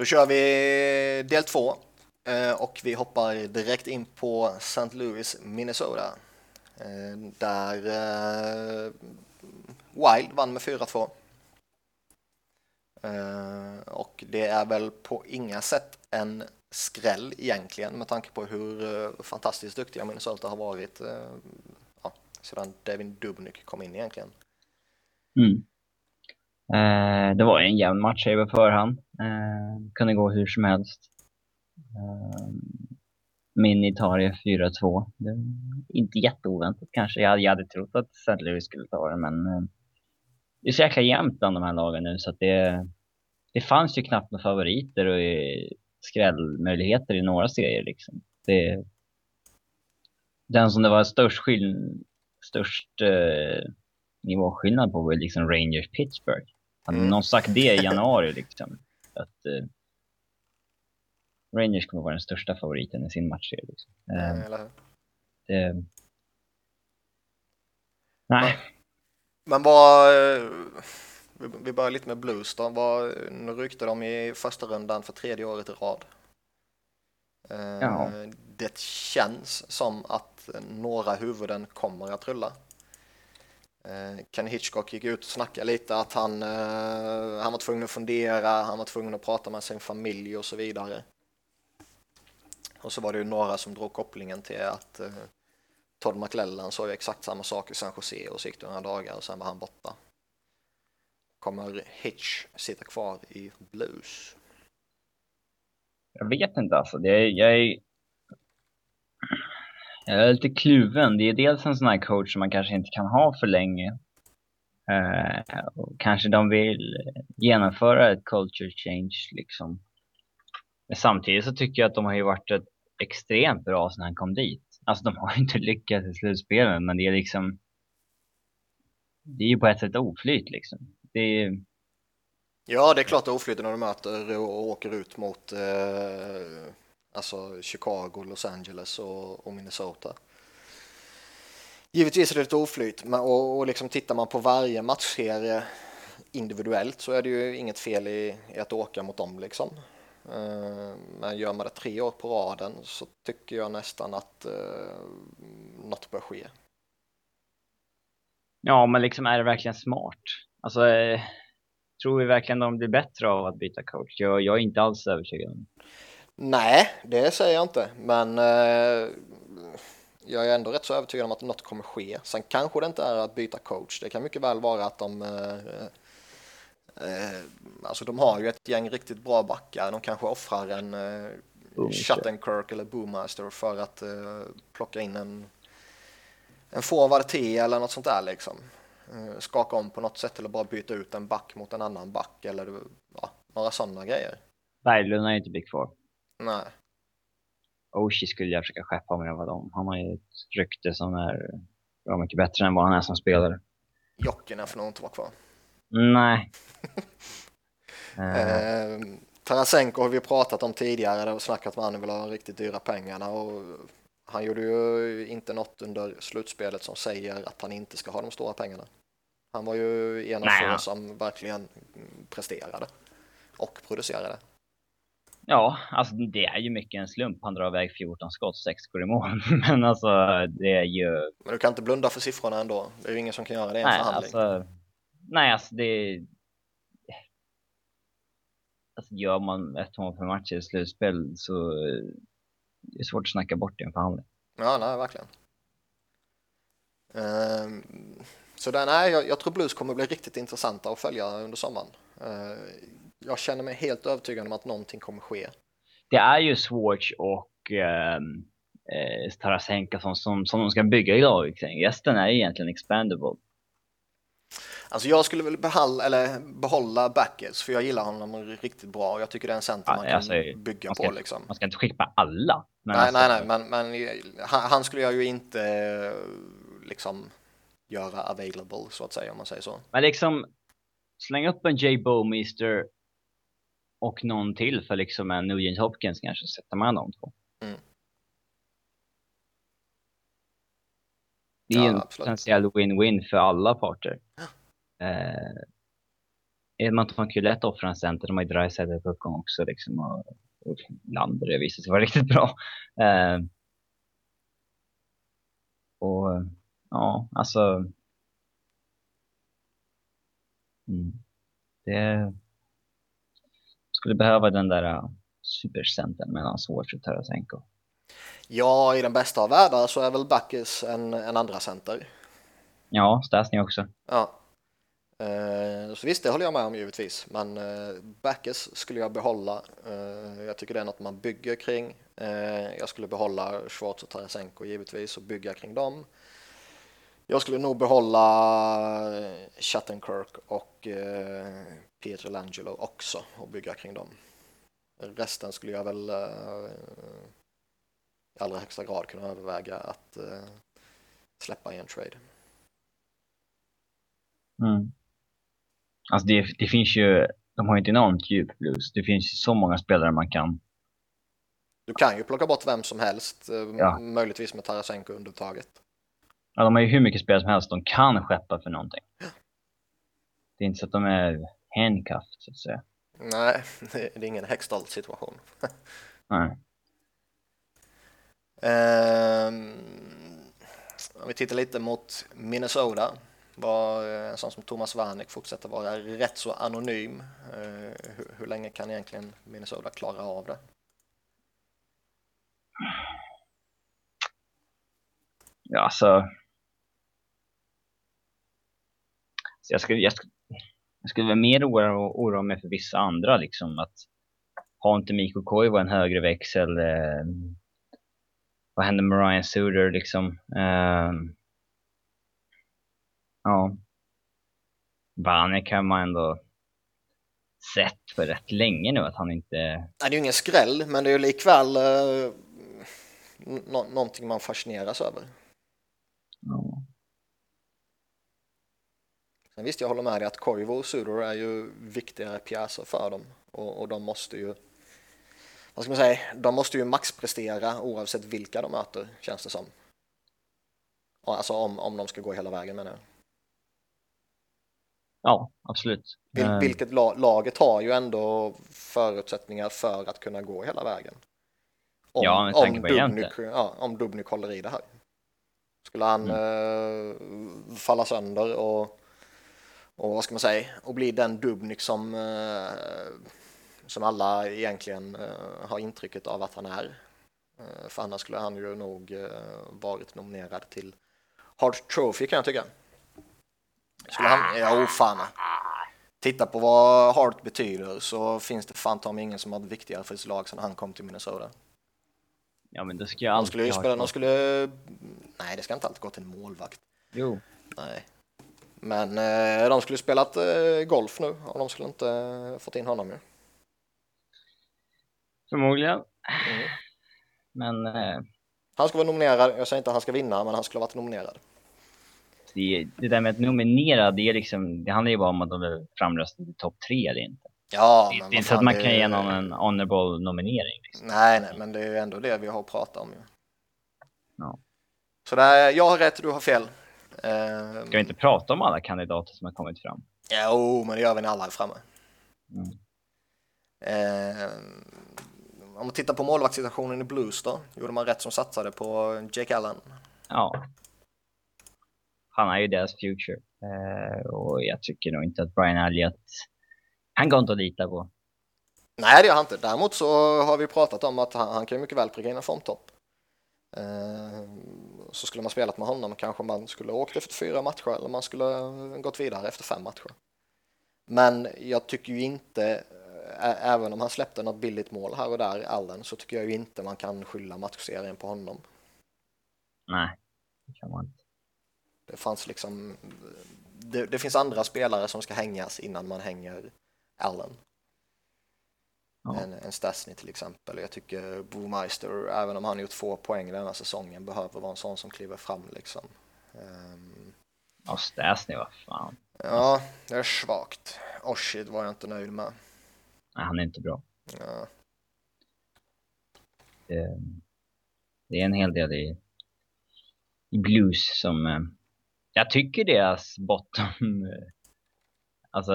Då kör vi del två eh, och vi hoppar direkt in på St. Louis, Minnesota. Eh, där eh, Wild vann med 4-2. Och det är väl på inga sätt en skräll egentligen med tanke på hur fantastiskt duktiga Minnesota har varit ja, sedan Devin Dubnyk kom in egentligen. Mm. Eh, det var en jämn match på förhand. Eh, kunde gå hur som helst. Eh, min Italia 4-2. Inte jätteoväntat kanske. Jag, jag hade trott att St. Louis skulle ta det, men eh, det är så jäkla jämnt bland de här lagen nu så att det, det fanns ju knappt några favoriter och eh, skrällmöjligheter i några serier liksom. Det, den som det var störst, skill, störst eh, nivåskillnad på var liksom Rangers Pittsburgh. Hade mm. någon sagt det i januari liksom, att eh, Rangers kommer vara den största favoriten i sin match. Liksom. Eh, Eller hur? Det... Nej. Men vad... Eh, vi börjar lite med Blues då. Vad, nu ryckte de i första rundan för tredje året i rad. Eh, ja. Det känns som att några huvuden kommer att rulla. Eh, Ken Hitchcock gick ut och snackade lite att han, eh, han var tvungen att fundera, han var tvungen att prata med sin familj och så vidare. Och så var det ju några som drog kopplingen till att eh, Todd McLellan sa ju exakt samma sak i San Jose och så gick det några dagar och sen var han borta. Kommer Hitch sitta kvar i Blues? Jag vet inte alltså. Det är, jag är jag är lite kluven. Det är dels en sån här coach som man kanske inte kan ha för länge. Eh, och kanske de vill genomföra ett culture change liksom. Men samtidigt så tycker jag att de har ju varit ett extremt bra sen han kom dit. Alltså de har ju inte lyckats i slutspelen men det är liksom det är ju på ett sätt oflyt liksom. Det är... Ja, det är klart det är oflyt när de möter och åker ut mot eh, Alltså Chicago, Los Angeles och, och Minnesota. Givetvis är det lite oflyt men, och, och liksom tittar man på varje matchserie individuellt så är det ju inget fel i, i att åka mot dem liksom. Uh, men gör man det tre år på raden så tycker jag nästan att uh, något bör ske. Ja, men liksom är det verkligen smart? Alltså, eh, tror vi verkligen de blir bättre av att byta coach? Jag, jag är inte alls övertygad. Nej, det säger jag inte, men eh, jag är ändå rätt så övertygad om att något kommer ske. Sen kanske det inte är att byta coach. Det kan mycket väl vara att de eh, eh, Alltså de har ju ett gäng riktigt bra backar. De kanske offrar en eh, Shattenkirk eller Boommaster för att eh, plocka in en en forward T eller något sånt där liksom. Eh, skaka om på något sätt eller bara byta ut en back mot en annan back eller ja, några sådana grejer. Berglund är inte blir kvar. Nej. Oshie skulle jag försöka skeppa om jag var dem. Han har ju ett rykte som är bra mycket bättre än vad han är som spelare. Jokinen får nog inte vara kvar. Nej. eh, Tarasenko har vi pratat om tidigare och snackat med han vill ha riktigt dyra pengarna och han gjorde ju inte något under slutspelet som säger att han inte ska ha de stora pengarna. Han var ju en av få som verkligen presterade och producerade. Ja, alltså det är ju mycket en slump. Han drar iväg 14 skott, 6 går i mål. Men alltså det är ju... Men du kan inte blunda för siffrorna ändå. Det är ju ingen som kan göra det i en nej, förhandling. Alltså, nej, alltså det... Alltså gör man ett mål per match i slutspel så det är svårt att snacka bort i en förhandling. Ja, nej, verkligen. Um, så där, nej, jag, jag tror Blues kommer bli riktigt intressanta att följa under sommaren. Uh, jag känner mig helt övertygad om att någonting kommer ske. Det är ju Swartz och ehm, eh, Tarasenka som, som, som de ska bygga i laget kring. Resten är egentligen expandable. Alltså jag skulle väl behålla, eller behålla Backes för jag gillar honom riktigt bra och jag tycker det är en center ja, man kan alltså, bygga man ska, på. Liksom. Man ska inte skippa alla. nej, alltså, nej, nej, men, men han, han, skulle jag ju inte liksom göra available så att säga om man säger så. Men liksom släng upp en J. Bowmeister och någon till för liksom en Nugent Hopkins kanske, sätter man de två. Mm. Det är ja, en potentiell win-win för alla parter. Ja. Eh, Edmonton ju lätt offra en center. De har ju Dreisaitl på uppgång också liksom. Och, och Lander det visade sig vara riktigt bra. Eh, och ja, alltså. Mm, det skulle behöva den där uh, supercentern mellan Swartz och Tarasenko. Ja, i den bästa av världar så är väl Backes en, en andra center. Ja, Stasny också. Ja. Eh, så visst, det håller jag med om givetvis, men eh, Backes skulle jag behålla. Eh, jag tycker det är något man bygger kring. Eh, jag skulle behålla Schwartz och Tarasenko givetvis och bygga kring dem. Jag skulle nog behålla Chattenkirk och Pietro Langelo också och bygga kring dem. Resten skulle jag väl eh, i allra högsta grad kunna överväga att eh, släppa i en trade. Mm. Alltså det, det finns ju, de har ju ett enormt djup blues. Det finns ju så många spelare man kan. Du kan ju plocka bort vem som helst, eh, ja. möjligtvis med Tarasenko undantaget. Ja, de har ju hur mycket spelare som helst de kan skeppa för någonting. Det är inte så att de är handcuffed så att säga. Nej, det är ingen Hextall situation. Nej. Um, om vi tittar lite mot Minnesota var en sån som Thomas Wernick fortsätter vara rätt så anonym. Uh, hur, hur, länge kan egentligen Minnesota klara av det? Ja, alltså. Så jag, skulle, jag, skulle, jag skulle vara mer oroa, oroa mig för vissa andra, liksom att har inte Mikko Koivu en högre växel? Eh, vad händer med Ryan Suter liksom? Eh, ja. Vanek har man ändå sett för rätt länge nu att han inte... Nej, det är ju ingen skräll, men det är ju likväl eh, nå någonting man fascineras över. Ja. Sen visst, jag håller med dig att Koivu och Suder är ju viktigare pjäser för dem och, och de måste ju vad ska man säga, de måste ju maxprestera oavsett vilka de möter känns det som. Alltså om, om de ska gå hela vägen menar jag. Ja, absolut. Vil, eh. vilket lag, laget har ju ändå förutsättningar för att kunna gå hela vägen. Om, ja, med tanke på Dubnik, ja, om Dubnik håller i det här. Skulle han mm. uh, falla sönder och, och vad ska man säga, och bli den Dubnik som, uh, som alla egentligen uh, har intrycket av att han är. för annars skulle han ju nog varit nominerad till Hart Trophy kan jag tycka. Skulle han, ja, oh, fan. Titta på vad Hart betyder så finns det fan ta ingen som varit viktigare för sitt lag sedan han kom till Minnesota. Ja men det ska jag alltid de skulle ju spela, de skulle Nej, det ska inte alltid gå till en målvakt. Jo. Nej. Men eh, de skulle spelat eh, golf nu och de skulle inte eh, fått in honom ju. Förmodligen. Mm. Men... Eh... Han ska vara nominerad. Jag säger inte att han ska vinna, men han skulle ha varit nominerad. Det, det där med att nominera, det, är liksom, det handlar ju bara om att de är framröstade i topp tre eller inte. Ja, det, det är inte så att man kan ge någon en honorable nominering. Liksom. Nej, nej, men det är ju ändå det vi har pratat om ju. Ja. Så där, jag har rätt, du har fel. Uh, Ska vi inte prata om alla kandidater som har kommit fram? Jo, men det gör vi när alla är framme. Mm. Uh, om man tittar på målvaktssituationen i Blues då, gjorde man rätt som satsade på Jake Allen? Ja. Han är ju deras future. Uh, och jag tycker nog inte att Brian Elliott, han går inte att lita på. Nej, det gör han inte. Däremot så har vi pratat om att han, han kan mycket väl pricka in en formtopp. Eh, så skulle man spelat med honom kanske man skulle åkt efter fyra matcher eller man skulle gått vidare efter fem matcher. Men jag tycker ju inte, även om han släppte något billigt mål här och där, Allen, så tycker jag ju inte man kan skylla matchserien på honom. Nej, det kan man inte. Det fanns liksom, det, det finns andra spelare som ska hängas innan man hänger Allen ja. än, än Stasny till exempel. Jag tycker Bomeister, även om han gjort få poäng denna säsongen, behöver vara en sån som kliver fram liksom. Um, ja, Stasny, vad fan. Ja, det är svagt. Oshid var jag inte nöjd med. Nej, han är inte bra. Ja. Det, det är en hel del i, i blues som... Eh, jag tycker deras bottom alltså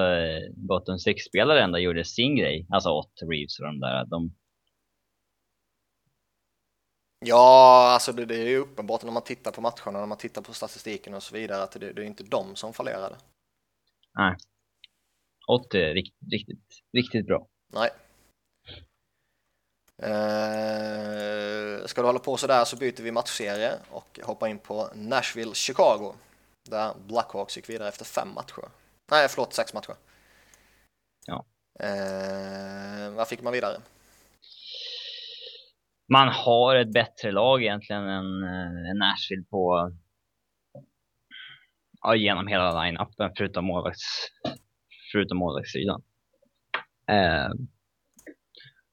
bottom six-spelare ändå gjorde sin grej. Alltså Ott, Reeves och de där. De... Ja, alltså det, det är ju uppenbart när man tittar på matcherna, när man tittar på statistiken och så vidare, att det, det är inte de som fallerade. Nej. Ott är riktigt, riktigt, riktigt bra. Nej. Eh, ska du hålla på sådär så byter vi matchserie och hoppar in på Nashville-Chicago. Där Blackhawks gick vidare efter fem matcher. Nej, förlåt, sex matcher. Ja. Eh, vad fick man vidare? Man har ett bättre lag egentligen än, äh, än Nashville på ja, genom hela line-upen förutom målvakts förutom målvaktssidan. Eh,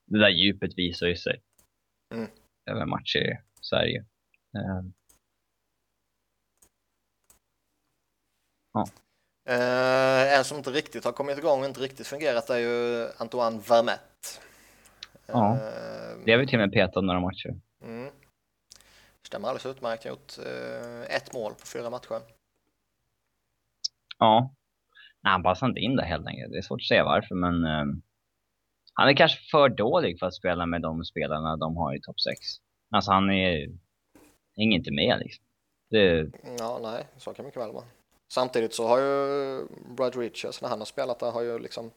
det där djupet visar ju sig mm. över matcher i Sverige. Eh, ja. Eh, en som inte riktigt har kommit igång och inte riktigt fungerat är ju Antoine Vermette. Ja, det har vi till och med petat några matcher. Mm. Stämmer alldeles utmärkt. Gjort eh, ett mål på fyra matcher. Ja, Nej, han passar inte in där helt enkelt. Det är svårt att säga varför, men uh, han är kanske för dålig för att spela med de spelarna de har i topp 6. Alltså han är hänger inte med liksom. Det... Ja, nej, så kan mycket väl vara. Samtidigt så har ju Brad Richards när han har spelat där har ju liksom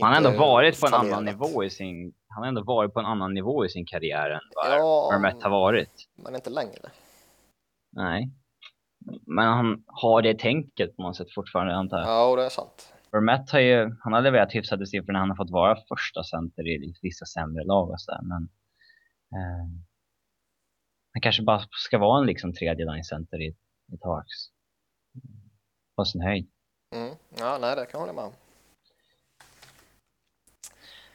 han har ändå varit på en annan nivå i sin han har ändå varit på en annan nivå i sin karriär än vad ja, Vermette har varit. Men inte längre. Nej. Men han har det tänket på något sätt fortfarande, antar jag. Ja, det är sant. Vermette har ju, han har levererat hyfsade siffror när han har fått vara första center i vissa sämre lag och sådär, men eh, han kanske bara ska vara en liksom tredje line center i, i Tarks. På sin höjd. Mm. Ja, nej, det kan jag hålla med om.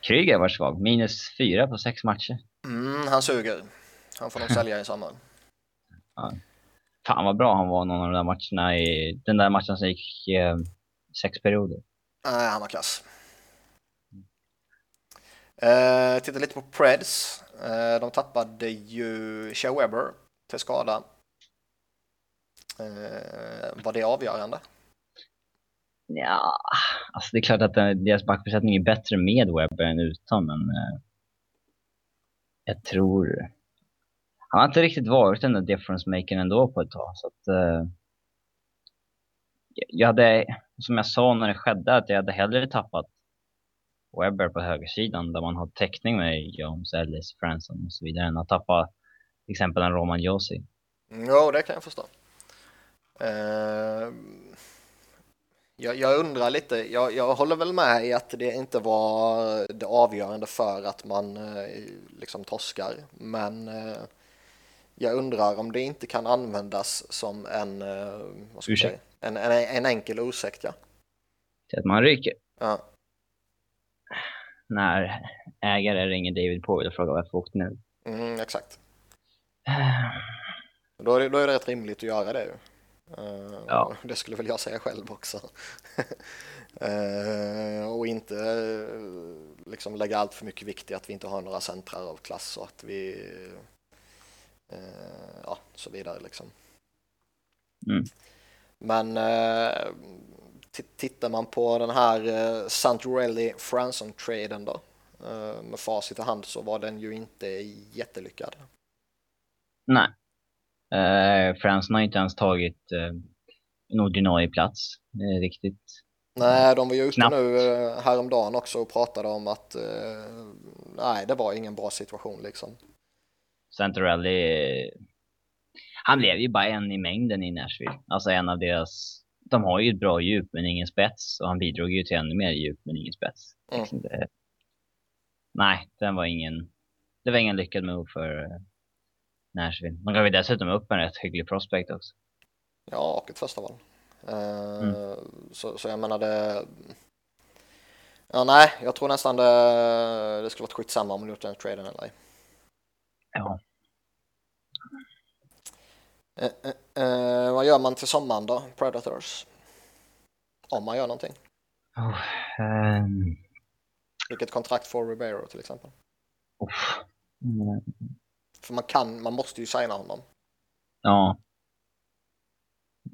Kryger var svag, minus fyra på sex matcher. Mm, han suger. Han får nog sälja i sommar. Ja. Fan vad bra han var någon av de där matcherna i den där matchen som gick eh, sex perioder. Nej, han var klass. Uh, titta lite på Preds. Uh, de tappade ju Shea Weber till skada. Uh, var det avgörande? Ja, alltså det är klart att eh, deras backbesättning är bättre med Webber än utan, men eh, jag tror han har inte riktigt varit den där difference maker ändå på ett tag. Så att, uh, jag hade, som jag sa när det skedde, att jag hade hellre tappat Webber på högersidan där man har täckning med Jones, Ellis, Franson och så vidare än att tappa till exempel en Roman Josi. Mm, ja, det kan jag förstå. Uh, jag, jag, undrar lite, jag, jag, håller väl med i att det inte var det avgörande för att man uh, liksom torskar, men uh, jag undrar om det inte kan användas som en, eh, säga, en, en, en enkel ursäkt. Ja. Till att man ryker? Ja. När ägare ringer David Poyle och frågar varför åkte nu? Mm, exakt. då, är det, då är det rätt rimligt att göra det ju. Uh, ja. Det skulle väl jag säga själv också. uh, och inte uh, liksom lägga allt för mycket vikt i att vi inte har några centrar av klass och att vi ja, så vidare liksom. Mm. Men tittar man på den här eh, Santorelli Franson-traden då med facit i hand så var den ju inte jättelyckad. Nej. Eh, Franson har inte ens tagit eh, en ordinarie plats eh, riktigt. Nej, de var ju ute Knappt. nu eh, häromdagen också och pratade om att eh, nej, det var ingen bra situation liksom. Santorelli, han blev ju bara en i mängden i Nashville. Alltså en av deras, de har ju ett bra djup men ingen spets och han bidrog ju till ännu mer djup men ingen spets. Mm. Det, nej, den var ingen, det var ingen lyckad move för Nashville. De gav ju dessutom upp en rätt hygglig prospect också. Ja, och ett första val. Uh, mm. så, så jag menar det, ja nej, jag tror nästan det, det skulle varit skitsamma om de gjort den traden eller ej. Ja. Eh, eh, vad gör man till sommaren då, Predators? Om man gör någonting. Oh, um... Vilket kontrakt får Ribeiro till exempel? Oh. Mm. För man kan, man måste ju signa honom. Ja.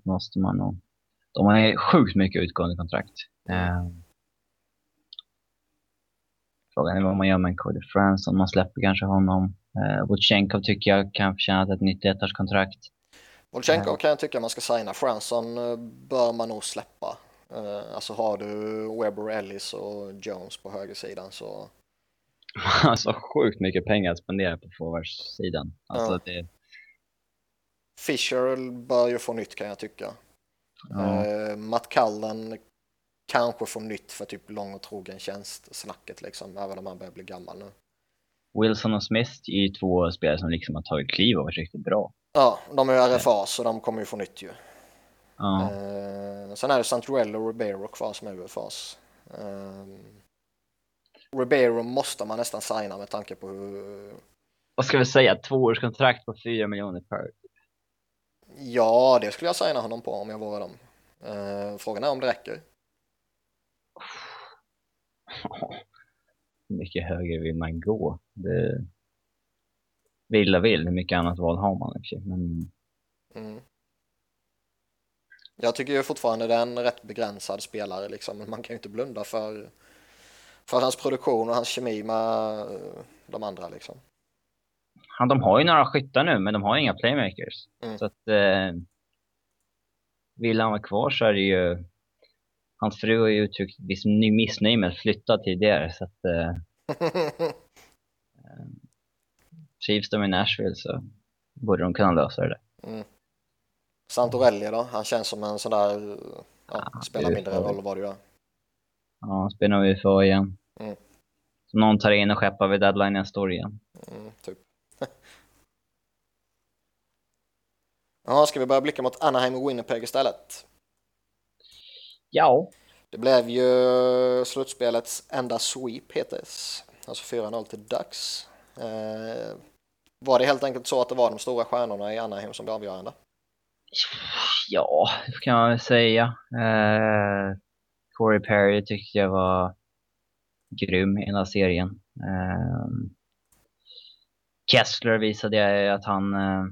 Måste man nog. De har sjukt mycket utgående kontrakt. Eh, frågan är vad man gör med Cody France, om man släpper kanske honom. Eh, Votchenkov tycker jag kan förtjäna ett nytt ettårskontrakt. Volchenkov kan jag tycka man ska signa. Franson eh, bör man nog släppa. Uh, alltså har du Webber, Ellis och Jones på högersidan så... alltså sjukt mycket pengar att spendera på forwardsidan. Alltså, ja. det... Fisher bör ju få nytt kan jag tycka. Ja. Uh, Matt Cullen kanske får nytt för typ lång och trogen tjänst snacket liksom, även om han börjar bli gammal nu. Wilson och Smith är ju två spelare som liksom har tagit kliv och varit riktigt bra. Ja, de är ju RFA så de kommer ju få nytt ju. Ja. Uh, sen är det Santorello och Ribeiro kvar som är UFAs. Uh, Ribeiro måste man nästan signa med tanke på hur... Vad ska vi säga? Tvåårskontrakt på 4 miljoner per? Ja, det skulle jag signa honom på om jag vore dem. Uh, frågan är om det räcker. Hur mycket högre vill man gå? Det... Vill och vill, hur mycket annat val har man? Men... Mm. Jag tycker ju fortfarande det är en rätt begränsad spelare liksom, men man kan ju inte blunda för, för hans produktion och hans kemi med eh, de andra liksom. Ja, de har ju några skyttar nu, men de har inga playmakers. Mm. Så att eh, vill han vara kvar så är det ju Hans fru har ju uttryckt viss missnöje med att flytta tidigare så att eh, eh, trivs de i Nashville så borde de kunna lösa det. Mm. Santorelli då? Han känns som en sån där, ja, ja spelar mindre roll vad du gör. Ja, spelar UFA igen. Mm. Så någon tar in och skeppar vid deadline nästa år igen. Mm, typ. Ja, ska vi börja blicka mot Anaheim och Winnipeg istället? Ja. Det blev ju slutspelets enda sweep hetes. Alltså 4-0 till Ducks. Eh, var det helt enkelt så att det var de stora stjärnorna i Anaheim som blev avgörande? Ja, det kan man väl säga. Eh, Corey Perry tyckte jag var grym i hela serien. Eh, Kessler visade att han eh,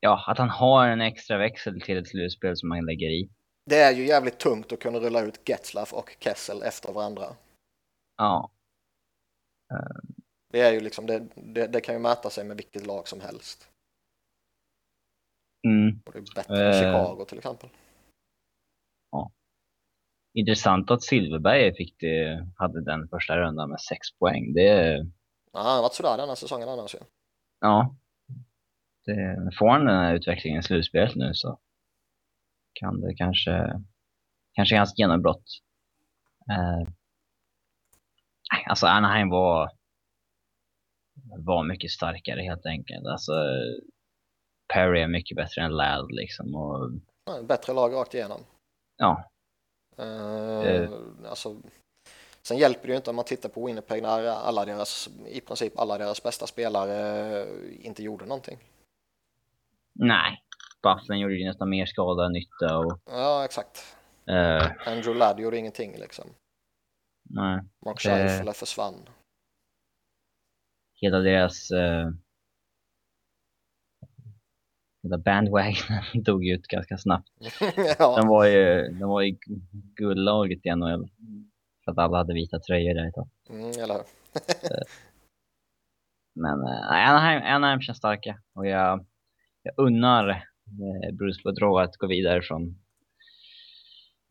ja, att han har en extra växel till ett slutspel som man lägger i. Det är ju jävligt tungt att kunna rulla ut Getzlaff och Kessel efter varandra. Ja. Det är ju liksom, det, det, det kan ju mäta sig med vilket lag som helst. Mm. Och det är bättre än uh, Chicago till exempel. Ja. Intressant att Silverberg fick det, hade den första rundan med sex poäng. Det... Ja, han har varit sådär denna säsongen annars ju. Ja, det, får han den här utvecklingen i slutspelet nu så kan det kanske, kanske hans genombrott. Eh, alltså Anaheim var, var mycket starkare helt enkelt. Alltså Perry är mycket bättre än Ladd liksom. Och, ja, bättre lag rakt igenom. Ja. Uh, alltså, sen hjälper det ju inte om man tittar på Winnipeg när alla deras, i princip alla deras bästa spelare inte gjorde någonting. Nej, Bufflin gjorde ju nästan mer skada än nytta. Och, ja, exakt. Uh, Andrew Ladd gjorde ingenting liksom. Nej. Mark Scheifele uh, försvann. Hela deras... Uh, hela bandwagon dog ut ganska snabbt. ja. De var ju, de var ju guldlaget i NHL. För att alla hade vita tröjor där ett tag. Mm, eller Men uh, Anaheim, Anaheim känns starka och jag jag unnar eh, Bruce Boudreau att gå vidare från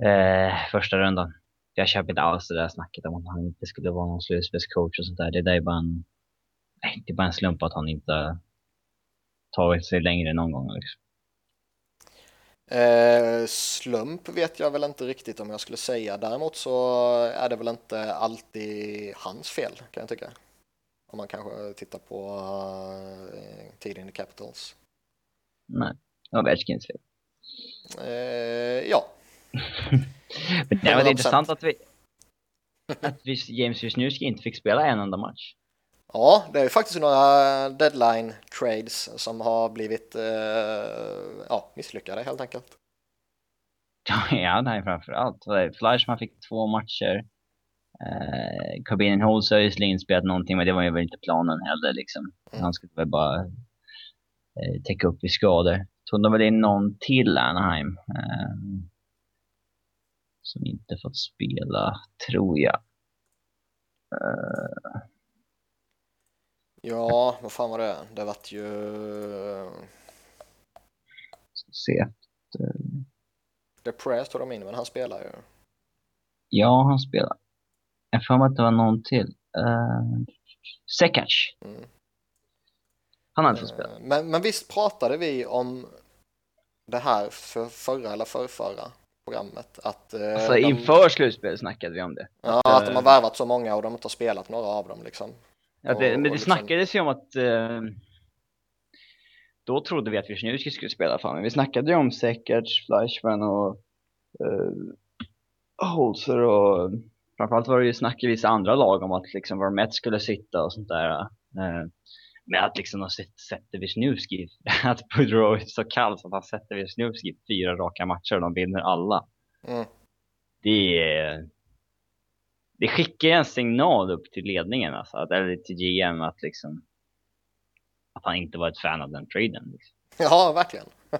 eh, första rundan. Jag köper inte alls det där snacket om att han inte skulle vara någon slutspelscoach och sånt där. Det där är bara en, det är bara en slump att han inte tagit sig längre någon gång. Liksom. Eh, slump vet jag väl inte riktigt om jag skulle säga. Däremot så är det väl inte alltid hans fel kan jag tycka. Om man kanske tittar på uh, tiden i Capitals. Nej, det var Ovechkins fel. Eh, ja. Men det var intressant att vi, att vi, James Wisniewski inte fick spela en enda match. Ja, det är ju faktiskt några deadline trades som har blivit eh, ja, misslyckade helt enkelt. ja, nej framförallt. Fleischman fick två matcher. Eh, Corbin Holz har ju spelat någonting, men det var ju väl inte planen heller liksom. Mm. Han skulle väl bara eh, täcka upp i skador. tog de väl in någon till Anaheim. Eh, som inte fått spela, tror jag. Uh... Ja, vad fan var det? Det vart ju... Se. Depressed tog de in, men han spelar ju. Ja, han spelar. Jag får mig att det var någon till. Uh... Sekac. Mm. Han hade fått spela. Men, men visst pratade vi om det här för förra eller förrförra programmet. Att, uh, alltså de... inför slutspel snackade vi om det. Ja, att, att de har värvat så många och de inte har spelat några av dem liksom. Ja, det, och, men det liksom... snackades ju om att då trodde vi att Wisniewski skulle spela fan. Men vi snackade ju om Sekac, Fleischmann och Holzer och framförallt var det ju snack i vissa andra lag om att liksom var Mets skulle sitta och sånt där. Eh, med att liksom de sätter Wisniewski, att Boudreau är så kall så att han sätter Wisniewski fyra raka matcher och de vinner alla. Mm. Det är, det skickar en signal upp till ledningen alltså, eller till GM att liksom att han inte var ett fan av den traden. Liksom. Ja, verkligen.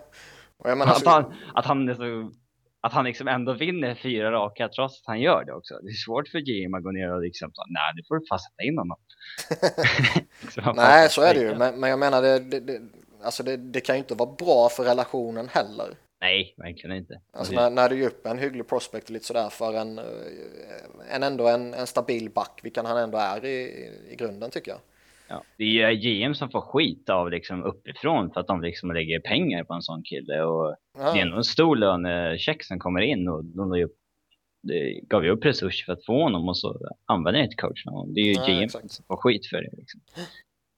Menar, att, han, att han så att han liksom ändå vinner fyra raka trots att han gör det också. Det är svårt för GM att gå ner och liksom nej, nu får du fast sätta in honom. nej, så är det ju. Men, men jag menar, det, det, det, alltså det, det kan ju inte vara bra för relationen heller. Nej, verkligen inte. Alltså när, när du ger upp en hygglig prospect lite sådär för en, en ändå en, en stabil back, vilken han ändå är i, i grunden tycker jag. Ja. Det är ju GM som får skit av liksom uppifrån för att de liksom lägger pengar på en sån kille och ja. det är ändå en stor lönecheck som kommer in och de ju, gav ju upp resurser för att få honom och så använder inte coachen honom. Det är ju ja, GM exakt. som får skit för det. Liksom.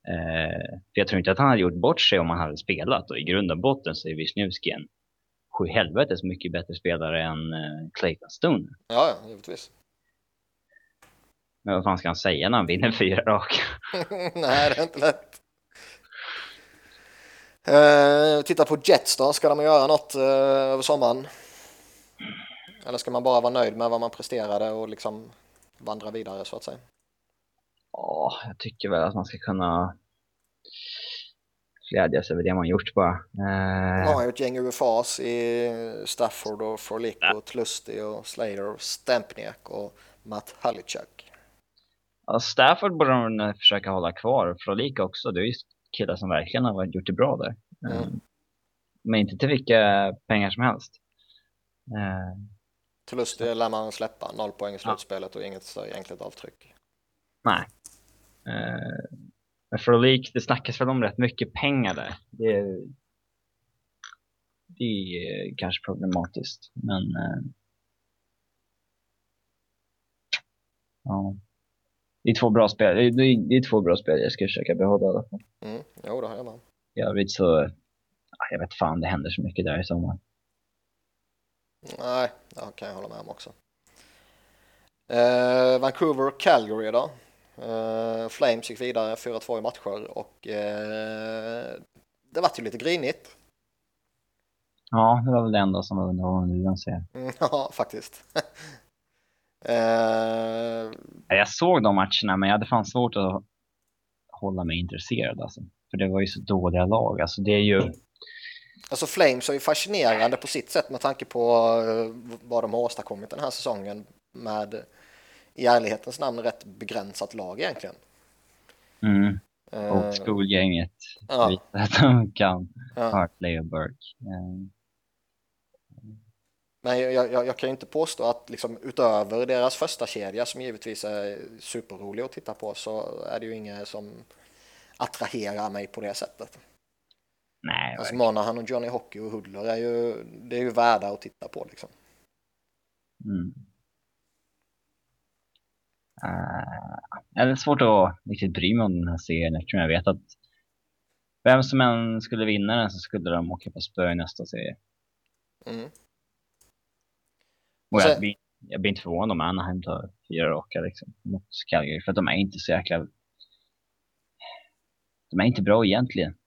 Eh, för jag tror inte att han hade gjort bort sig om han hade spelat och i grund och botten så är Wisniewski en sju helvetes mycket bättre spelare än eh, Clayton Stone. Ja, ja, givetvis. Men vad fan ska han säga när han vinner fyra raka? Nej, det är inte lätt. Uh, titta på Jets då, ska de göra något uh, över sommaren? Eller ska man bara vara nöjd med vad man presterade och liksom vandra vidare så att säga? Ja, jag tycker väl att man ska kunna glädjas över det man gjort bara. Uh... Man har ju ett gäng UFAs i Stafford och Frolic och Tlusty och Slater och Stempniak och Matt Halicek. Ja, Stafford borde de försöka hålla kvar. Frolika också. Det är ju killar som verkligen har gjort det bra där. Mm. Eh, men inte till vilka pengar som helst. Förlust det lär man släppa. Noll poäng i slutspelet ja. och inget egentligt avtryck. Nej. Uh, men Frolik, det snackas väl om rätt mycket pengar där. Det är, det är kanske problematiskt. Men uh, ja det är två bra spel. Det är, det är två bra spel jag ska försöka behålla i alla fall. Mm, jo, det har jag med. I övrigt så, jag vet fan, det händer så mycket där i sommar. Nej, det kan jag hålla med om också. Eh, Vancouver och Calgary då. Eh, Flames gick vidare 4-2 i matcher och eh, det var ju lite grinigt. Ja, det var väl det enda som var under mm, Ja, faktiskt. Uh... Jag såg de matcherna, men jag hade fan svårt att hålla mig intresserad. Alltså. För det var ju så dåliga lag. Alltså, det är ju... Alltså Flames är ju fascinerande på sitt sätt med tanke på uh, vad de har åstadkommit den här säsongen med i ärlighetens namn rätt begränsat lag egentligen. Mm. Uh, Old school-gänget. Ja. Att de kan. Ja. Hartley och Burke. Men jag, jag, jag, kan inte påstå att liksom, utöver deras första kedja som givetvis är superrolig att titta på så är det ju inget som attraherar mig på det sättet. Nej. Alltså Monahan och Johnny Hockey och Hudler är ju, det är ju värda att titta på liksom. Mm. Uh, det är svårt att riktigt bry mig om den här serien eftersom jag vet att vem som än skulle vinna den så skulle de åka på spö i nästa serie. Mm. Och jag, blir, jag blir inte förvånad om Anaheim tar fyra raka liksom, mot Calgary. För de är inte så jäkla... De är inte bra egentligen.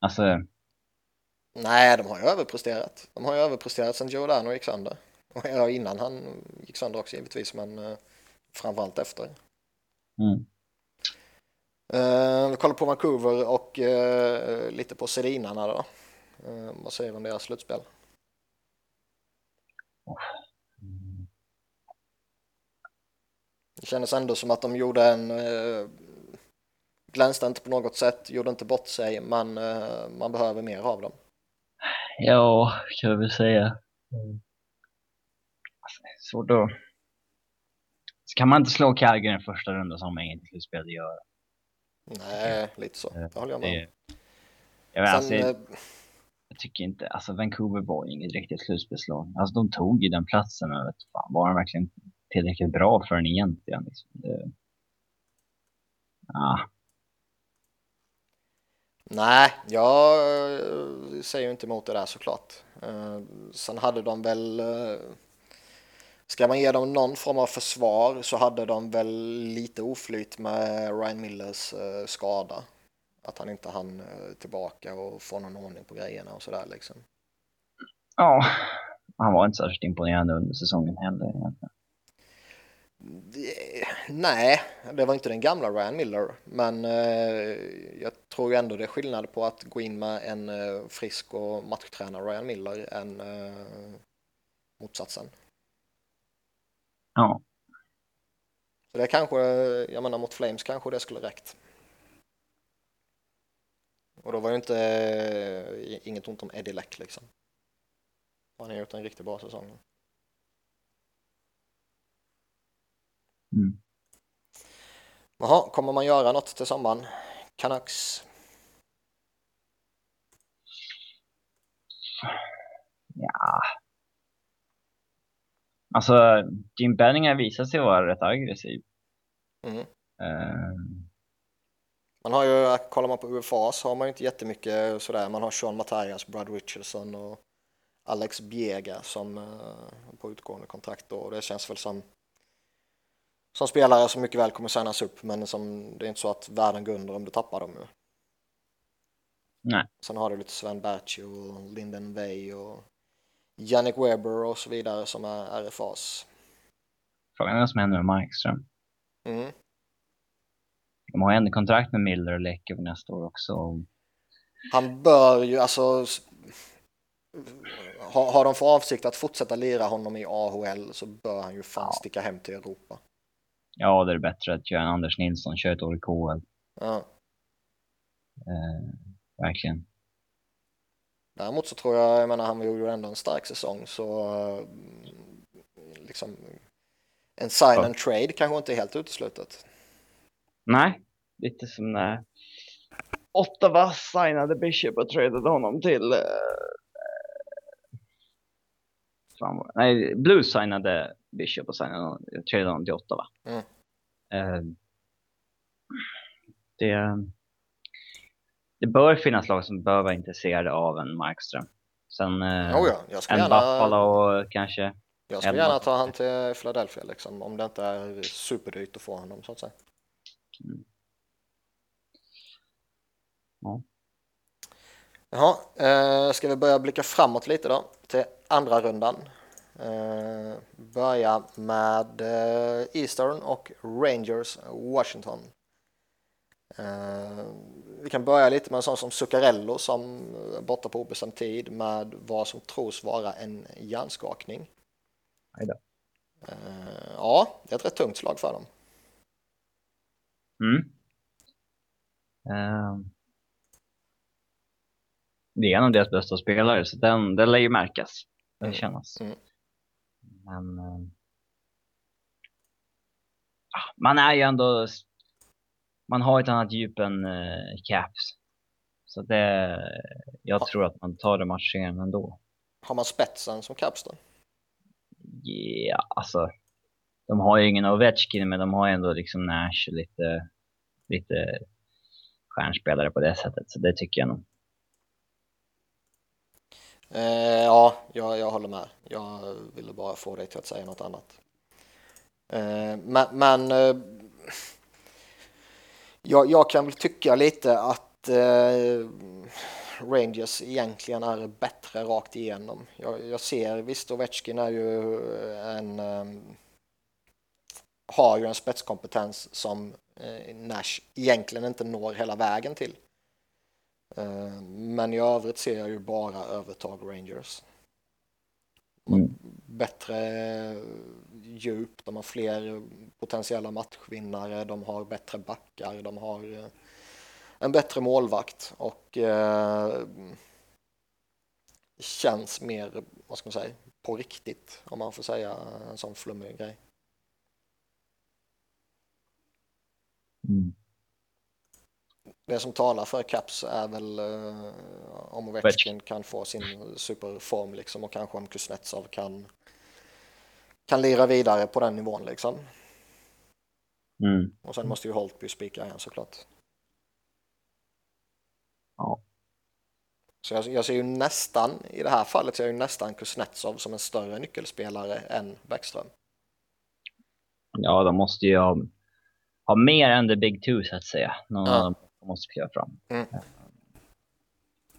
Alltså... Nej, de har ju överpresterat. De har ju överpresterat sen Giordano gick sönder. Och innan han gick sönder också givetvis, men uh, framförallt efter. Mm. Uh, vi kollar på Vancouver och uh, lite på Sedinarna då. Eh, vad säger du om deras slutspel? Det kändes ändå som att de gjorde en eh, glänste inte på något sätt, gjorde inte bort sig, men eh, man behöver mer av dem. Ja, kan jag väl säga. Mm. Alltså, svårt att... Så kan man inte slå Calgary i första rundan som man inget i slutspelet gör. Nej, lite så. Det håller jag med om. Jag, Sen, alltså, jag, eh, tycker inte, alltså Vancouver var ju inget riktigt slutspelslag. Alltså de tog ju den platsen, men vet fan, var de verkligen tillräckligt bra för den egentligen? Liksom. Det, ah. Nej, jag eh, säger inte emot det där såklart. Eh, sen hade de väl, ska man ge dem någon form av försvar så hade de väl lite oflyt med Ryan Millers skada. Att han inte hann eh, tillbaka och få någon ordning på grejerna och sådär liksom. Ja, han var inte särskilt imponerande under säsongen heller egentligen. Nej, det var inte den gamla Ryan Miller, men eh, jag tror ändå det är skillnad på att gå in med en eh, frisk och matchtränad Ryan Miller än eh, motsatsen. Ja. Så det kanske, jag menar mot Flames kanske det skulle räckt. Och då var det inte eh, inget ont om Eddie Leck liksom. Han har gjort en riktigt bra säsong. Mm. Jaha, kommer man göra något till sommaren? Canucks? Ja. Alltså, Jim Benning har visat sig vara rätt aggressiv. Mm. Uh, man har ju, kollar man på UFA så har man ju inte jättemycket sådär. Man har Sean Matthias, Brad Richardson och Alex Biega som uh, på utgående kontrakt då. Och det känns väl som som spelare som mycket väl kommer signas upp men som det är inte så att världen går under om du tappar dem ju. Nej. Sen har du lite Sven Berchi och Linden Way och Jannik Weber och så vidare som är RFAs. Frågan är vad som händer med Markström. Mm. De har ändå kontrakt med Miller och Leck över nästa år också. Han bör ju alltså har, har de för avsikt att fortsätta lira honom i AHL så bör han ju fan ja. sticka hem till Europa. Ja, det är bättre att göra en Anders Nilsson, köra ett år i KHL. Ja. Eh, verkligen. Däremot så tror jag, jag menar han gjorde ändå en stark säsong så liksom en sign ja. and trade kanske inte är helt uteslutet. Nej, lite som när Ottawa signade Bishop och tradade honom till uh, fan, nej, Blues signade Bishop och signade, tradade honom till Ottawa. Mm. Uh, det, det bör finnas lag som bör vara intresserade av en Markström. Sen uh, oh ja, jag ska en gärna, Buffalo kanske. Jag skulle gärna ta han till Philadelphia liksom, om det inte är superdyrt att få honom så att säga. Mm. Ja. Jaha, eh, ska vi börja blicka framåt lite då till andra rundan. Eh, börja med eh, Eastern och Rangers Washington. Eh, vi kan börja lite med en sån som Zuccarello som är borta på obestämd tid med vad som tros vara en hjärnskakning. Eh, ja, det är ett rätt tungt slag för dem. Mm. Uh, det är en av deras bästa spelare, så den, den lär ju märkas. Den mm. kännas. Mm. Men uh, man är ju ändå, man har ett annat djup än uh, Caps. Så det, jag ha. tror att man tar det matchen ändå. Har man spetsen som Caps då? Ja, alltså. De har ju ingen Ovechkin, men de har ändå liksom Nash och lite lite stjärnspelare på det sättet, så det tycker jag nog. Eh, ja, jag, jag håller med. Jag ville bara få dig till att säga något annat. Eh, men, men eh, jag, jag, kan väl tycka lite att eh, Rangers egentligen är bättre rakt igenom. Jag, jag ser, visst Ovechkin är ju eh, en eh, har ju en spetskompetens som eh, Nash egentligen inte når hela vägen till. Eh, men i övrigt ser jag ju bara övertag Rangers. Bättre djup, de har fler potentiella matchvinnare, de har bättre backar, de har eh, en bättre målvakt och eh, känns mer, vad ska man säga, på riktigt om man får säga en sån flummig grej. Mm. Det som talar för Caps är väl uh, om Ovechkin kan få sin superform liksom och kanske om Kuznetsov kan kan lira vidare på den nivån liksom. Mm. Och sen måste ju Holtby spika igen såklart. Ja. Så jag, jag, ser ju nästan, i det här fallet ser jag ju nästan Kuznetsov som en större nyckelspelare än Bäckström. Ja, de måste ju ha, ha mer än the big two så att säga. Någon ja. de måste kliva fram. Mm.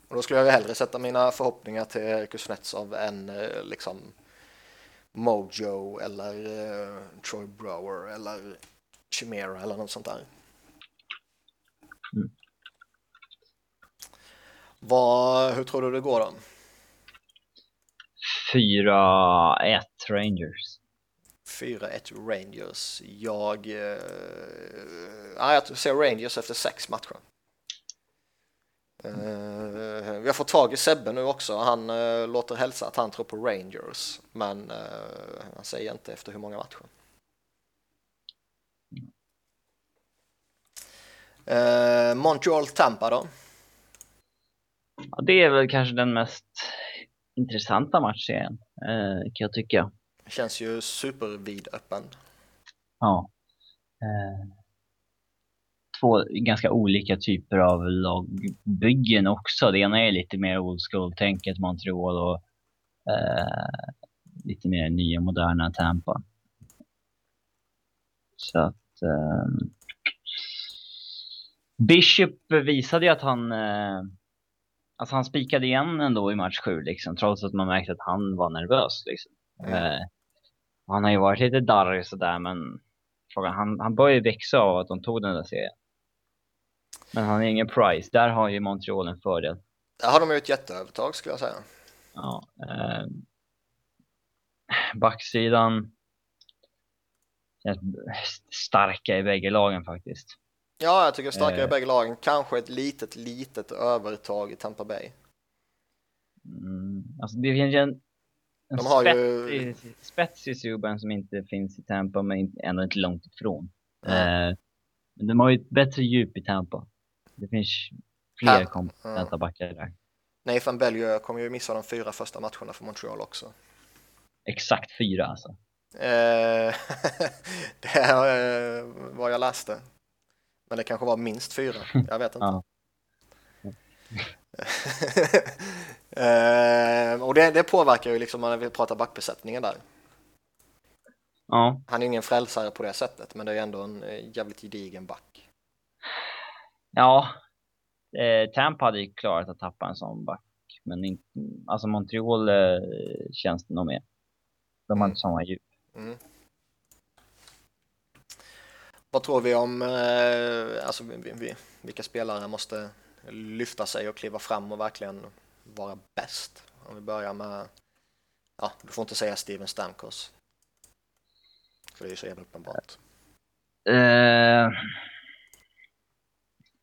Och då skulle jag hellre sätta mina förhoppningar till Kuznetsov än eh, liksom Mojo eller uh, Troy Brower eller Chimera eller något sånt där. Mm. Vad, hur tror du det går då? 4-1 Rangers. 4-1 Rangers. Jag, eh, ja, jag ser Rangers efter sex matcher. Vi har fått tag i Sebbe nu också. Han uh, låter hälsa att han tror på Rangers, men uh, han säger inte efter hur många matcher. Montreal Tampa då? Ja, det är väl kanske den mest intressanta matchserien, kan jag tycka. Känns ju supervidöppen. Ja två ganska olika typer av lagbyggen också. Det ena är lite mer old school-tänket Montreal och eh, lite mer nya moderna Tampa. Så att eh, Bishop visade ju att han eh, alltså han spikade igen ändå i match 7 liksom, trots att man märkte att han var nervös liksom. Mm. Eh, han har ju varit lite darrig sådär men frågan, han, han började växa av att de tog den där serien. Men han har ingen price. Där har ju Montreal en fördel. Där har de ju ett jätteövertag skulle jag säga. Ja. Eh, backsidan starka i bägge lagen faktiskt. Ja, jag tycker starkare eh, i bägge lagen. Kanske ett litet, litet övertag i Tampa Bay. Mm, alltså det finns en, en de har spets, ju... spets i Subban som inte finns i Tampa men ändå inte långt ifrån. Mm. Eh, men de har ju ett bättre djup i Tampa. Det finns fler kompetenta ja. backar där. Nathan Bellieu kommer ju missa de fyra första matcherna för Montreal också. Exakt fyra alltså? Eh, det är eh, vad jag läste. Men det kanske var minst fyra, jag vet inte. ja. eh, och det, det, påverkar ju liksom när vi pratar backbesättningen där. Ja. Han är ingen frälsare på det sättet, men det är ändå en jävligt gedigen back. Ja, eh, Tampa hade ju klarat att tappa en sån back. Men inte, alltså Montreal eh, känns det nog mer. De har Mm. inte samma djup. Mm. Vad tror vi om, eh, alltså vi, vi, vilka spelare måste lyfta sig och kliva fram och verkligen vara bäst? Om vi börjar med, ja, du får inte säga Steven Stamkos. För det är ju så jävla uppenbart. Eh,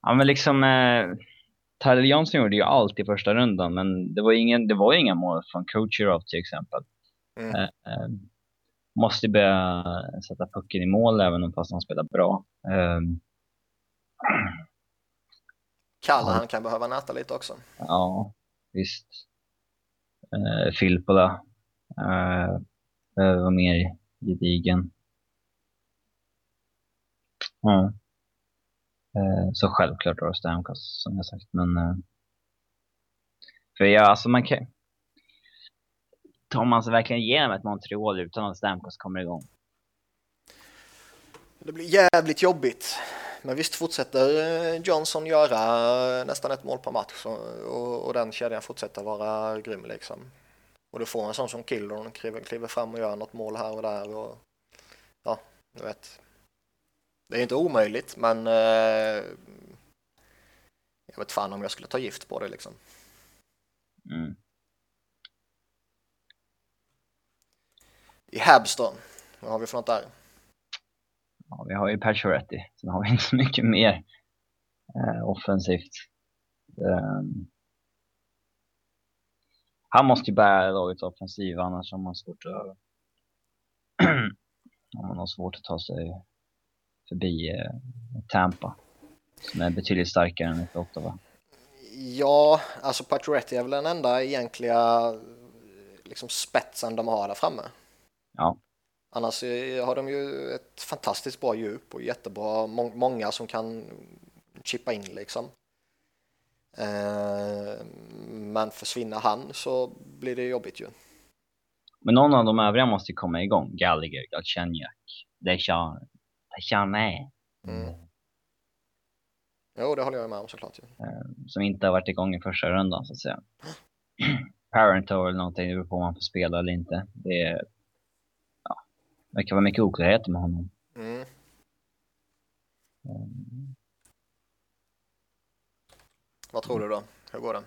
ja men liksom eh, Tyler Johnson gjorde ju allt i första rundan men det var, ingen, det var inga mål från Kucherov till exempel. Mm. Eh, eh, måste börja sätta pucken i mål även om fast han spelar bra. Eh, Kalle, han kan behöva näta lite också. ja, visst. Eh, Filppula eh, behöver vara mer gedigen. Ja. Eh, Eh, så självklart då Stamkos som jag sagt, men eh, för ja, alltså man kan tar man sig verkligen igenom ett Montreal utan att Stamkos kommer igång? Det blir jävligt jobbigt. Men visst fortsätter eh, Johnson göra eh, nästan ett mål per match och, och, och den kedjan fortsätter vara grym liksom. Och du får en sån som Killorn kliver, kliver fram och gör något mål här och där och ja, du vet. Det är inte omöjligt men eh, jag vet fan om jag skulle ta gift på det liksom. Mm. I Habs då? Vad har vi för något där? Ja, vi har ju Pacioretty, sen har vi inte så mycket mer eh, offensivt. Um, han måste ju bära lagets offensiv, annars har man svårt att man har svårt att ta sig förbi eh, Tampa som är betydligt starkare än ett Ottawa. Ja, alltså Pacioretty är väl den enda egentliga liksom spetsen de har där framme. Ja. Annars har de ju ett fantastiskt bra djup och jättebra, må många som kan chippa in liksom. Eh, men försvinner han så blir det jobbigt ju. Men någon av de övriga måste komma igång. Gallagher, Galchenyuk, Deschamps, Deschamps. Mm. Jo, det håller jag med om såklart. Ju. Eh, som inte har varit igång i första rundan så att säga. Parento eller någonting, det beror på om han får spela eller inte. Det är, ja, det verkar vara mycket oklarheter med honom. Mm. Um. Vad tror du då? Hur går det?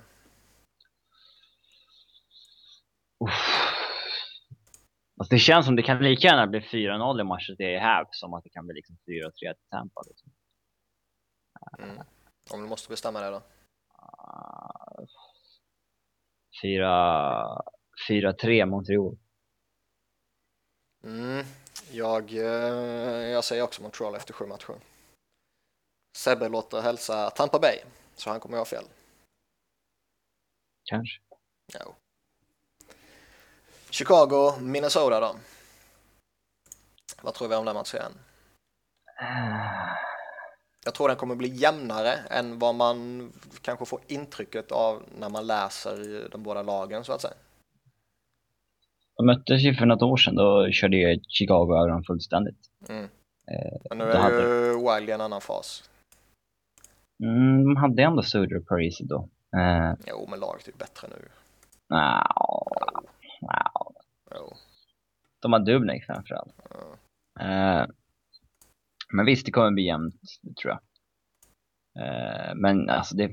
Alltså det känns som det kan lika gärna bli 4-0 i matchen är här som att det kan bli liksom 4-3 till Tampa. Liksom. Mm. Om du måste bestämma det då? 4-3 Montreal. Mm. Jag, eh, jag säger också Montreal efter sju matcher. Sebbe låter hälsa Tampa Bay, så han kommer att ha fel. Kanske. Ja. Chicago, Minnesota då? Vad tror vi om den matchen? Jag tror den kommer bli jämnare än vad man kanske får intrycket av när man läser de båda lagen så att säga. De möttes ju för något år sedan, då körde ju Chicago över dem fullständigt. Mm. Eh, Men nu är hade... ju Wiley i en annan fas. Mm, de hade ändå Suder och Parisi då. Eh... Jo, men laget är ju bättre nu. No. Wow. De har Dubnik framförallt. Mm. Uh, men visst, det kommer bli jämnt, tror jag. Uh, men alltså det...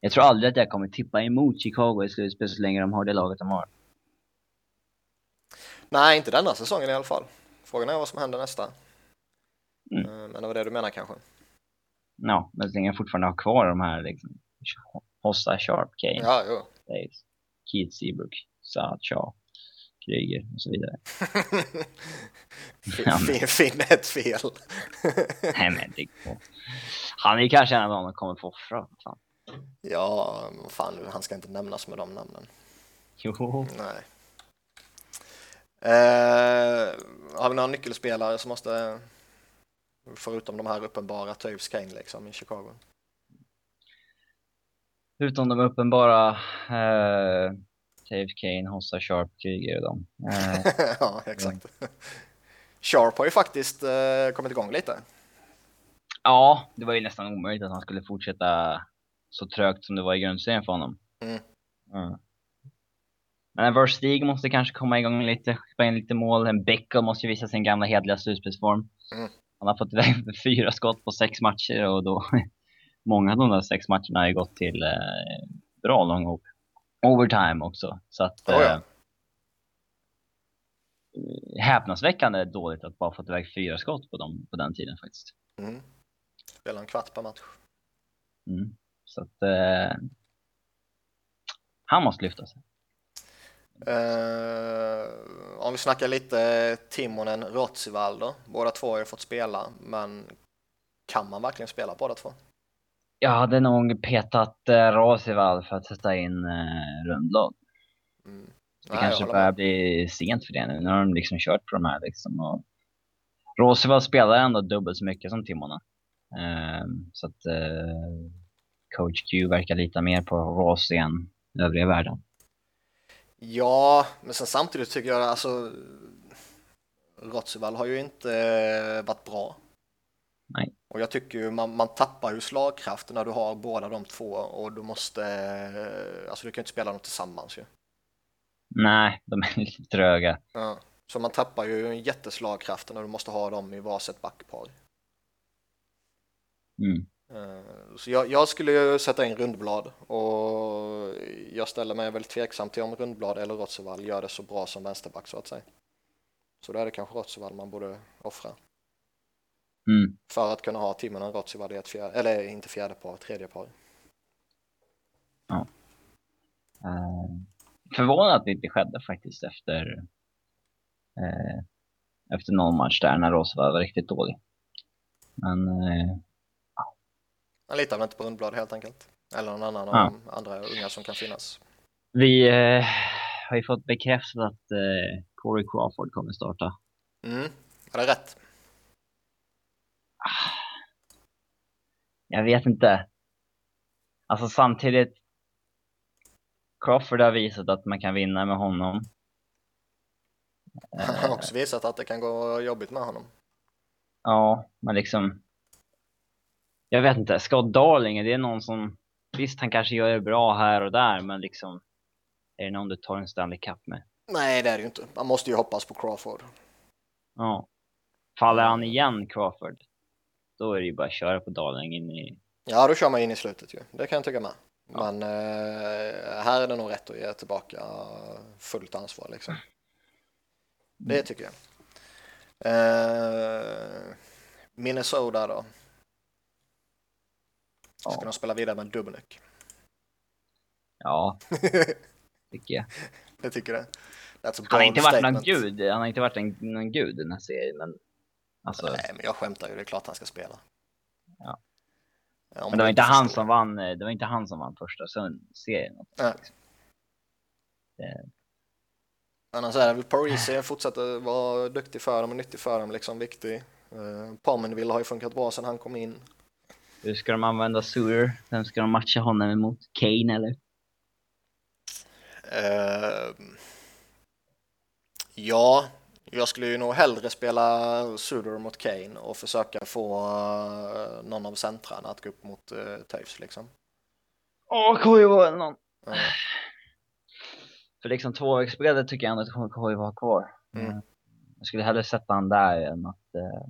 Jag tror aldrig att jag kommer tippa emot Chicago i slutspel så länge de har det laget de har. Nej, inte denna säsongen i alla fall. Frågan är vad som händer nästa. Mm. Uh, men det var det du menar kanske? Ja, men så länge jag fortfarande har kvar de här liksom, Hossa, Sharp, Kane, ja, jo. Days, Keith Seabrook. Saad, Shaw, Kryger och så vidare. fin, fin ett fel. Nej men det går. Han är kanske en av dem som kommer få offra. Fan. Ja, fan han ska inte nämnas med de namnen. Jo. Nej. Eh, har vi några nyckelspelare som måste, förutom de här uppenbara, Toews Kane liksom i Chicago? Utom de uppenbara eh, Taves Kane, Hossa Sharp, och dem. Eh, ja, exakt. Sharp har ju faktiskt eh, kommit igång lite. Ja, det var ju nästan omöjligt att han skulle fortsätta så trögt som det var i grundserien för honom. Mm. Mm. Men Verstig måste kanske komma igång lite, spela in lite mål. En Becko måste ju visa sin gamla hedliga slutspelsform. Mm. Han har fått iväg fyra skott på sex matcher och då många av de där sex matcherna har ju gått till eh, bra lång overtime också. Så att... Oh, ja. eh, häpnadsväckande dåligt att bara fått iväg fyra skott på, dem, på den tiden faktiskt. Mm. Spela en kvart per match. Mm. Så att... Eh, han måste lyfta sig. Uh, om vi snackar lite Timonen Rotsival då. Båda två har ju fått spela, men kan man verkligen spela båda två? Jag hade nog petat eh, Rosival för att sätta in eh, Rundlund. Mm. Det Nej, kanske börjar bli sent för det nu. Nu har de liksom kört på de här liksom. Och Rosival spelar ändå dubbelt så mycket som Timonen. Eh, så att eh, coach Q verkar lita mer på Rossi än övriga världen. Ja, men sen samtidigt tycker jag alltså Rotsival har ju inte eh, varit bra Nej. Och jag tycker ju man, man tappar ju slagkraft när du har båda de två och du måste, alltså du kan ju inte spela dem tillsammans ju. Nej, de är lite tröga. Ja. Så man tappar ju en jätteslagkraft när du måste ha dem i varsitt backpar. Mm. Eh, så jag, jag, skulle ju sätta in Rundblad och jag ställer mig väldigt tveksam till om Rundblad eller Rotsevall gör det så bra som vänsterback så att säga. Så då är det kanske Rotsevall man borde offra. Mm. För att kunna ha Timonen Rotsevall i ett fjärde, eller inte fjärde par, tredje par. Ja. Uh, förvånad att det inte skedde faktiskt efter uh, efter någon match där när Rotsevall var riktigt dålig. Men uh, man litar väl inte på Rundblad helt enkelt. Eller någon annan av de andra unga som kan finnas. Vi har ju fått bekräftat att Corey Crawford kommer starta. Mm, är det rätt? Jag vet inte. Alltså samtidigt. Crawford har visat att man kan vinna med honom. Han har också visat att det kan gå jobbigt med honom. Ja, men liksom jag vet inte, Scott Darling, är det någon som, visst han kanske gör det bra här och där, men liksom, är det någon du tar en Stanley Cup med? Nej, det är det ju inte. Man måste ju hoppas på Crawford. Ja. Faller han igen, Crawford, då är det ju bara att köra på Darling in i... Ja, då kör man in i slutet ju. Det kan jag tycka med. Ja. Men eh, här är det nog rätt att ge tillbaka fullt ansvar liksom. Det mm. tycker jag. Eh, Minnesota då? Ja. Ska de spela vidare med Dubnik? Ja, tycker jag. jag tycker det. han har inte varit någon gud, han har inte varit en, någon gud i den här serien, men alltså... Nej, men jag skämtar ju, det är klart han ska spela. Ja. ja men det var inte han som vann, det var inte han som vann första serien. Ja. Det... Annars är det väl Parisi fortsätter vara duktig för dem och nyttig för dem, liksom viktig. Uh, Parmenville har ju funkat bra sedan han kom in. Hur ska de använda Sur? Vem ska de matcha honom emot? Kane eller? Uh, ja, jag skulle ju nog hellre spela Suder mot Kane och försöka få uh, någon av centrarna att gå upp mot uh, Toews liksom. Åh, KJ eller någon. Uh. För liksom tvåvägsspelet tycker jag ändå att KJ var kvar. Mm. Jag skulle hellre sätta han där än att uh,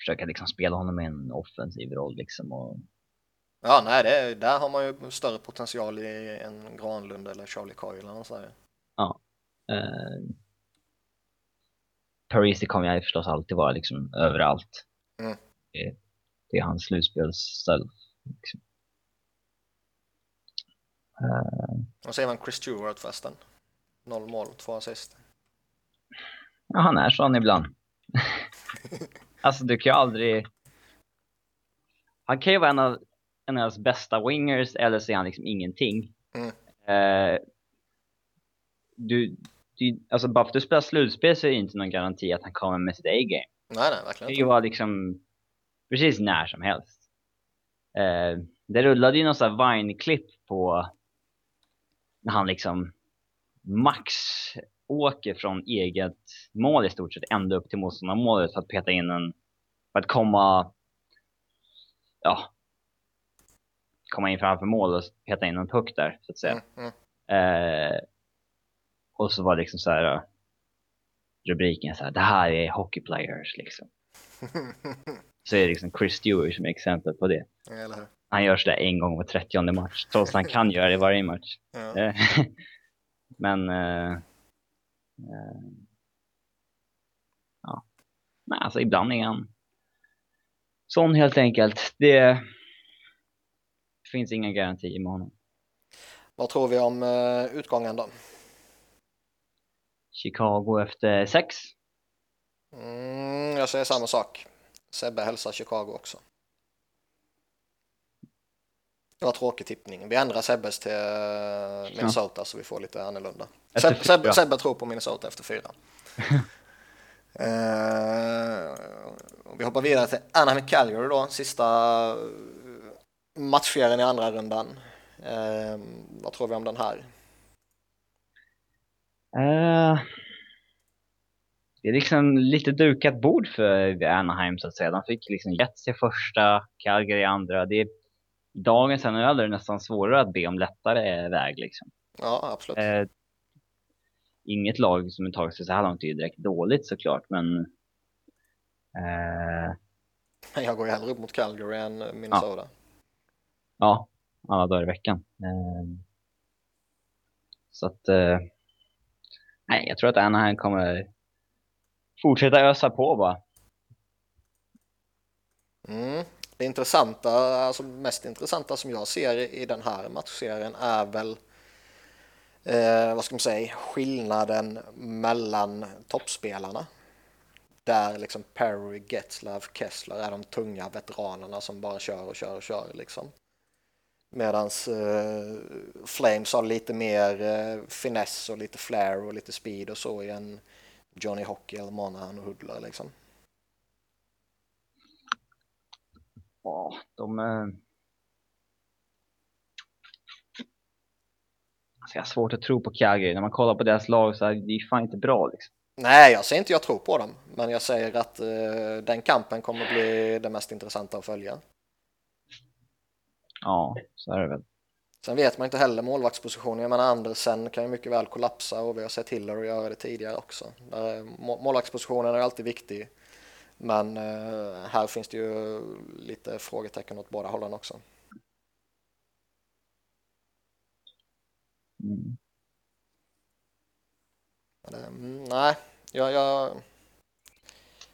försöka liksom spela honom i en offensiv roll liksom. Och... Ja, nej, det, där har man ju större potential i en Granlund eller Charlie Coyle eller så Ja. Eh... Parisi kommer jag förstås alltid vara liksom överallt. Mm. Det, det är hans slutspelsstöld. Liksom. Uh... Vad säger man Chris Stewart förresten? Noll mål, två assist. Ja, han är sån ibland. Alltså du kan ju aldrig... Han kan ju vara en av, en av hans bästa wingers eller så är han liksom ingenting. Mm. Uh, du, alltså bara för att du spelar slutspel så är det inte någon garanti att han kommer med sitt A-game. Nej, nej, verkligen inte. Det kan ju vara liksom precis när som helst. Uh, det rullade ju någon sån här Vine-klipp på när han liksom max åker från eget mål i stort sett ända upp till motståndarmålet för att peta in en, för att komma, ja, komma in framför mål och peta in en puck där så att säga. Mm, mm. Eh, och så var det liksom så här rubriken så här, det här är hockey players liksom. så är det liksom Chris Stewart som är exempel på det. Han gör sådär en gång var 30 match, trots att han kan göra det varje match. Ja. Eh, men eh, Eh, ja. Nej, alltså ibland är han sån helt enkelt. Det finns inga garantier med honom. Vad tror vi om uh, utgången då? Chicago efter sex? Mm, jag säger samma sak. Sebbe hälsar Chicago också. Det var tråkig tippning. Vi ändrar Sebbes till eh, Minnesota ja. så vi får lite annorlunda. Sebbe, Sebbe, Sebbe tror på Minnesota efter fyra. uh, vi hoppar vidare till Anaheim Calgary då, sista matchserien i andra rundan. Uh, vad tror vi om den här? Uh, det är liksom lite dukat bord för Anaheim så att säga. De fick liksom Jets i första, Calgary i andra. Det är dagens NHL är nästan svårare att be om lättare väg liksom. Ja, absolut. Eh, inget lag som har tagit sig så här långt är direkt dåligt såklart, men... Eh, Men jag går ju hellre upp mot Calgary än Minnesota. Ja, ja alla dagar i veckan. Eh, så att... Nej, jag tror att Anaheim kommer fortsätta ösa på bara. Mm. Det intressanta, alltså mest intressanta som jag ser i den här matchserien är väl eh, vad ska man säga, skillnaden mellan toppspelarna. Där liksom Perry, Getzlav, Kessler är de tunga veteranerna som bara kör och kör och kör liksom. Medans eh, Flames har lite mer eh, finess och lite flair och lite speed och så i en Johnny Hockey eller Monahan och Hudler liksom. Ja, de... Eh... Alltså jag har svårt att tro på Calgary. När man kollar på deras lag så är det fan inte bra liksom. Nej, jag säger inte jag tror på dem, men jag säger att eh, den kampen kommer bli det mest intressanta att följa. Ja, så är det väl. Sen vet man inte heller målvaktspositionen. Jag menar Andersen kan ju mycket väl kollapsa och vi har sett Hiller göra det tidigare också. Där målvaktspositionen är alltid viktig. Men eh, här finns det ju lite frågetecken åt båda hållen också. Mm. Men, mm, nej, jag, jag...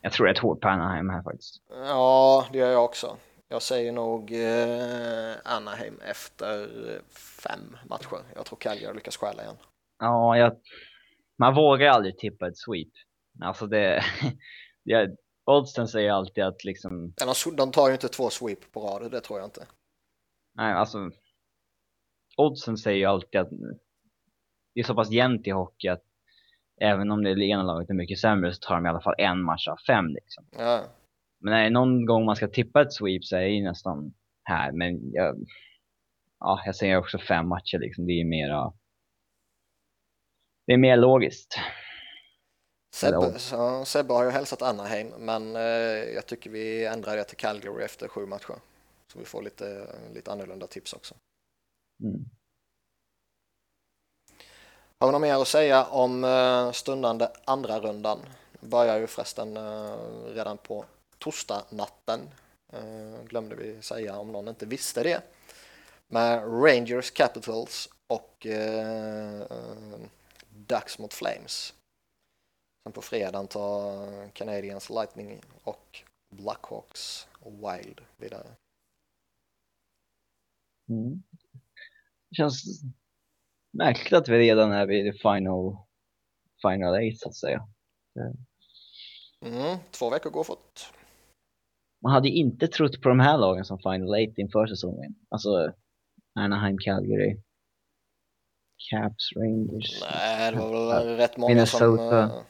Jag tror rätt hårt på Anaheim här faktiskt. Ja, det gör jag också. Jag säger nog eh, Anaheim efter fem matcher. Jag tror Calgary lyckas stjäla igen. Ja, jag, man vågar aldrig tippa ett sweep. Alltså det, jag, oddsen säger alltid att liksom... De tar ju inte två sweep på rad, det tror jag inte. Nej, alltså oddsen säger ju alltid att det är så pass jämnt i hockey att även om det ena laget är mycket sämre så tar de i alla fall en match av fem liksom. Ja. Men är det någon gång man ska tippa ett sweep så är det nästan här. Men jag, ja, jag säger också fem matcher liksom. Det är mera det är mer logiskt. Sebbe, så, Sebbe har ju hälsat Anaheim, men eh, jag tycker vi ändrar det till Calgary efter sju matcher. Så vi får lite, lite annorlunda tips också. Mm. Har vi något mer att säga om eh, stundande andra rundan? Börjar ju förresten eh, redan på torsdag natten. Eh, glömde vi säga om någon inte visste det. Med Rangers Capitals och eh, Ducks mot Flames. Sen på fredagen tar Canadiens Lightning och Blackhawks Wild vidare. Mm. Det känns märkligt att vi redan är vid final, final eight så att säga. Mm, två veckor går fort man hade inte trott på de här lagen som Final Eight inför säsongen. Alltså Anaheim, Calgary, Caps, Rangers. Nej, det var väl rätt många Minnesota. som... Uh,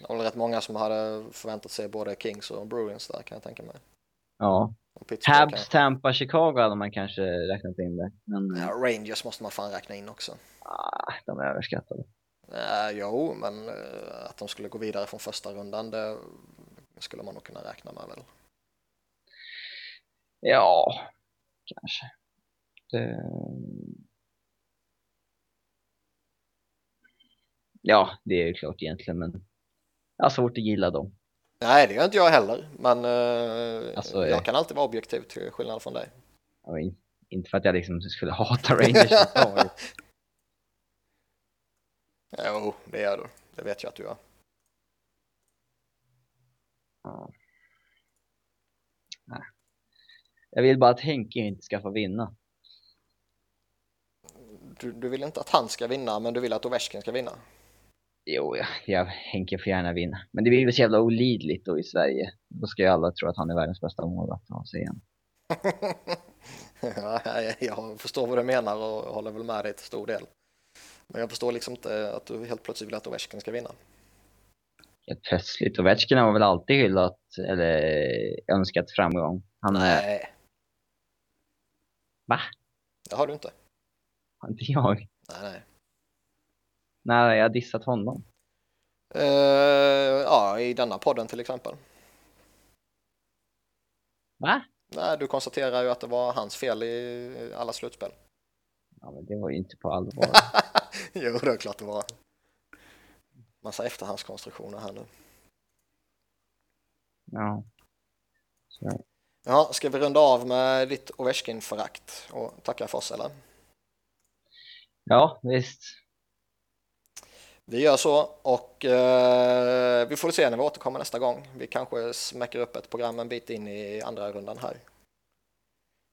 det var väl rätt många som hade förväntat sig både Kings och Bruins där kan jag tänka mig. Ja. Habs, Tampa, Chicago hade man kanske räknat in där. Men... Ja, Rangers måste man fan räkna in också. Ah, de är överskattade. Uh, jo, men uh, att de skulle gå vidare från första rundan, det skulle man nog kunna räkna med väl? Ja, kanske. Det... Ja, det är ju klart egentligen, men jag har svårt att gilla dem. Nej, det gör inte jag heller, men uh, alltså, jag kan alltid vara objektiv till skillnad från dig. Ja, inte för att jag liksom skulle hata Rangers. jo, det gör du. Det vet jag att du gör. Ja. Nej. Jag vill bara att Henke inte ska få vinna. Du, du vill inte att han ska vinna, men du vill att Ovechkin ska vinna? Jo, ja, jag, Henke får gärna vinna. Men det blir väl så jävla olidligt då i Sverige. Då ska ju alla tro att han är världens bästa målvakt av sig igen. ja, jag förstår vad du menar och håller väl med dig till stor del. Men jag förstår liksom inte att du helt plötsligt vill att Ovechkin ska vinna helt plötsligt. Ovechkin har väl alltid hyllat eller önskat framgång. Han Nej. Är... Va? Det har du inte. Har inte jag? Nej, nej. Har jag dissat honom? Uh, ja, i denna podden till exempel. Va? Nej, du konstaterar ju att det var hans fel i alla slutspel. Ja, men det var ju inte på allvar. jo, det är klart det var massa efterhandskonstruktioner här nu. Ja. Så. Ja, ska vi runda av med ditt Ovechkin-förakt och tacka för oss eller? Ja, visst. Vi gör så och eh, vi får se när vi återkommer nästa gång. Vi kanske smäcker upp ett program en bit in i andra rundan här.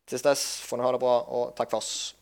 Tills dess får ni ha det bra och tack för oss.